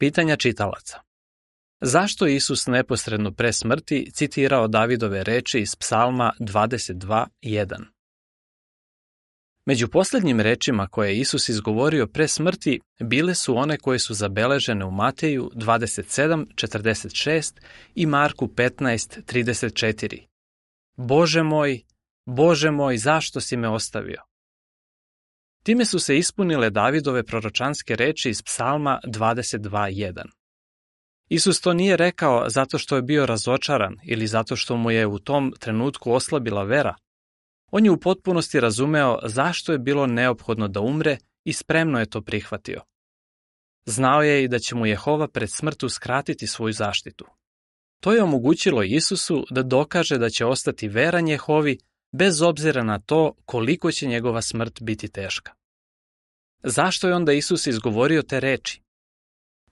Pitanja čitalaca Zašto Isus neposredno pre smrti citirao Davidove reči iz psalma 22.1? Među posljednjim rečima koje je Isus izgovorio pre smrti bile su one koje su zabeležene u Mateju 27.46 i Marku 15.34. Bože moj, Bože moj, zašto si me ostavio? Time su se ispunile Davidove proročanske reči iz psalma 22.1. Isus to nije rekao zato što je bio razočaran ili zato što mu je u tom trenutku oslabila vera. On je u potpunosti razumeo zašto je bilo neophodno da umre i spremno je to prihvatio. Znao je i da će mu Jehova pred smrtu skratiti svoju zaštitu. To je omogućilo Isusu da dokaže da će ostati veran Jehovi bez obzira na to koliko će njegova smrt biti teška. Zašto je onda Isus izgovorio te reči?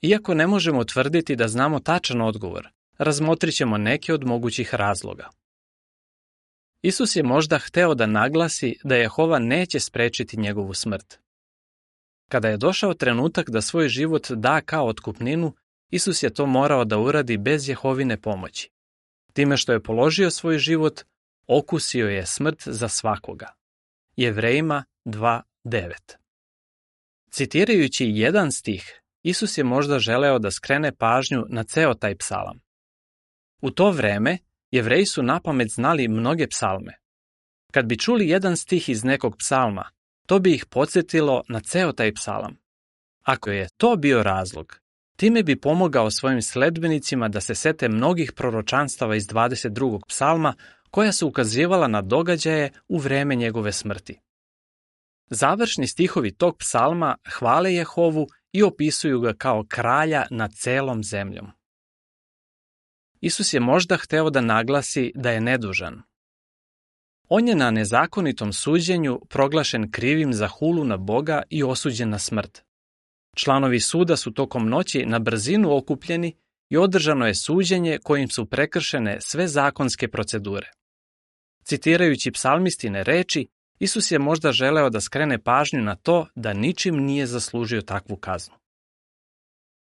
Iako ne možemo tvrditi da znamo tačan odgovor, razmotrit ćemo neke od mogućih razloga. Isus je možda hteo da naglasi da Jehova neće sprečiti njegovu smrt. Kada je došao trenutak da svoj život da kao otkupninu, Isus je to morao da uradi bez Jehovine pomoći. Time što je položio svoj život, okusio je smrt za svakoga. Jevrejima 2.9 Citirajući jedan stih, Isus je možda želeo da skrene pažnju na ceo taj psalam. U to vreme, jevreji su napamet znali mnoge psalme. Kad bi čuli jedan stih iz nekog psalma, to bi ih podsjetilo na ceo taj psalam. Ako je to bio razlog, time bi pomogao svojim sledbenicima da se sete mnogih proročanstava iz 22. psalma koja su ukazivala na događaje u vreme njegove smrti. Završni stihovi tog psalma hvale Jehovu i opisuju ga kao kralja na celom zemljom. Isus je možda hteo da naglasi da je nedužan. On je na nezakonitom suđenju proglašen krivim za hulu na Boga i osuđen na smrt. Članovi suda su tokom noći na brzinu okupljeni i održano je suđenje kojim su prekršene sve zakonske procedure. Citirajući psalmistine reči, Isus je možda želeo da skrene pažnju na to da ničim nije zaslužio takvu kaznu.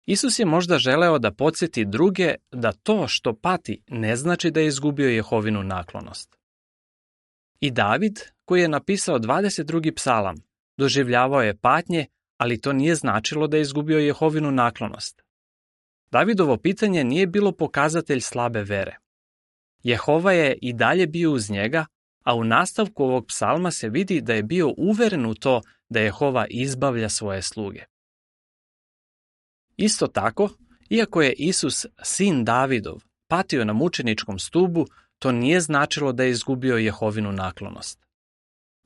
Isus je možda želeo da podsjeti druge da to što pati ne znači da je izgubio Jehovinu naklonost. I David, koji je napisao 22. psalam, doživljavao je patnje, ali to nije značilo da je izgubio Jehovinu naklonost. Davidovo pitanje nije bilo pokazatelj slabe vere. Jehova je i dalje bio uz njega, a u nastavku ovog psalma se vidi da je bio uveren u to da Jehova izbavlja svoje sluge. Isto tako, iako je Isus sin Davidov patio na mučeničkom stubu, to nije značilo da je izgubio Jehovinu naklonost.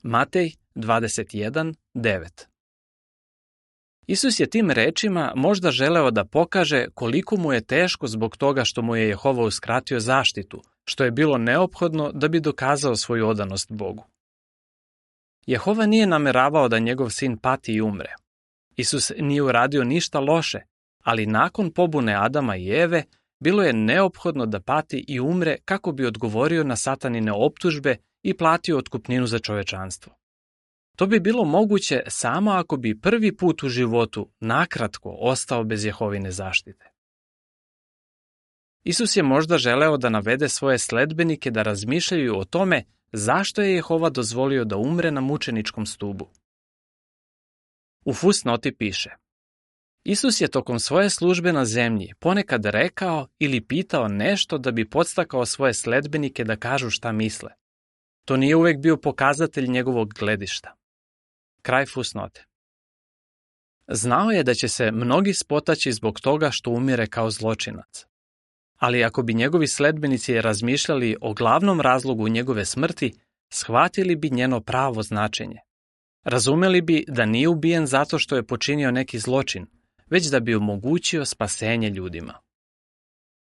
Matej 21.9 Isus je tim rečima možda želeo da pokaže koliko mu je teško zbog toga što mu je Jehova uskratio zaštitu, što je bilo neophodno da bi dokazao svoju odanost Bogu. Jehova nije nameravao da njegov sin pati i umre. Isus nije uradio ništa loše, ali nakon pobune Adama i Eve bilo je neophodno da pati i umre kako bi odgovorio na satanine optužbe i platio otkupninu za čovečanstvo. To bi bilo moguće samo ako bi prvi put u životu nakratko ostao bez Jehovine zaštite. Isus je možda želeo da navede svoje sledbenike da razmišljaju o tome zašto je Jehova dozvolio da umre na mučeničkom stubu. U fusnoti piše Isus je tokom svoje službe na zemlji ponekad rekao ili pitao nešto da bi podstakao svoje sledbenike da kažu šta misle. To nije uvek bio pokazatelj njegovog gledišta. Kraj fusnote. Znao je da će se mnogi spotaći zbog toga što umire kao zločinac ali ako bi njegovi sledbenici razmišljali o glavnom razlogu njegove smrti, shvatili bi njeno pravo značenje. Razumeli bi da nije ubijen zato što je počinio neki zločin, već da bi omogućio spasenje ljudima.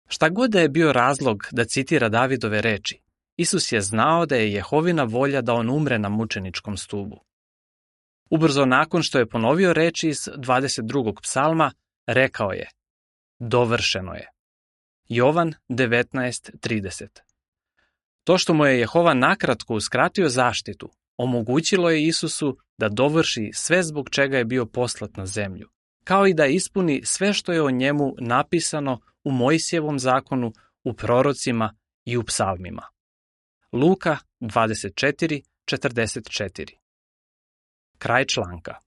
Šta god da je bio razlog da citira Davidove reči, Isus je znao da je Jehovina volja da on umre na mučeničkom stubu. Ubrzo nakon što je ponovio reči iz 22. psalma, rekao je Dovršeno je. Jovan 19.30 To što mu je Jehova nakratko uskratio zaštitu, omogućilo je Isusu da dovrši sve zbog čega je bio poslat na zemlju, kao i da ispuni sve što je o njemu napisano u Mojsijevom zakonu, u prorocima i u psalmima. Luka 24.44 Kraj članka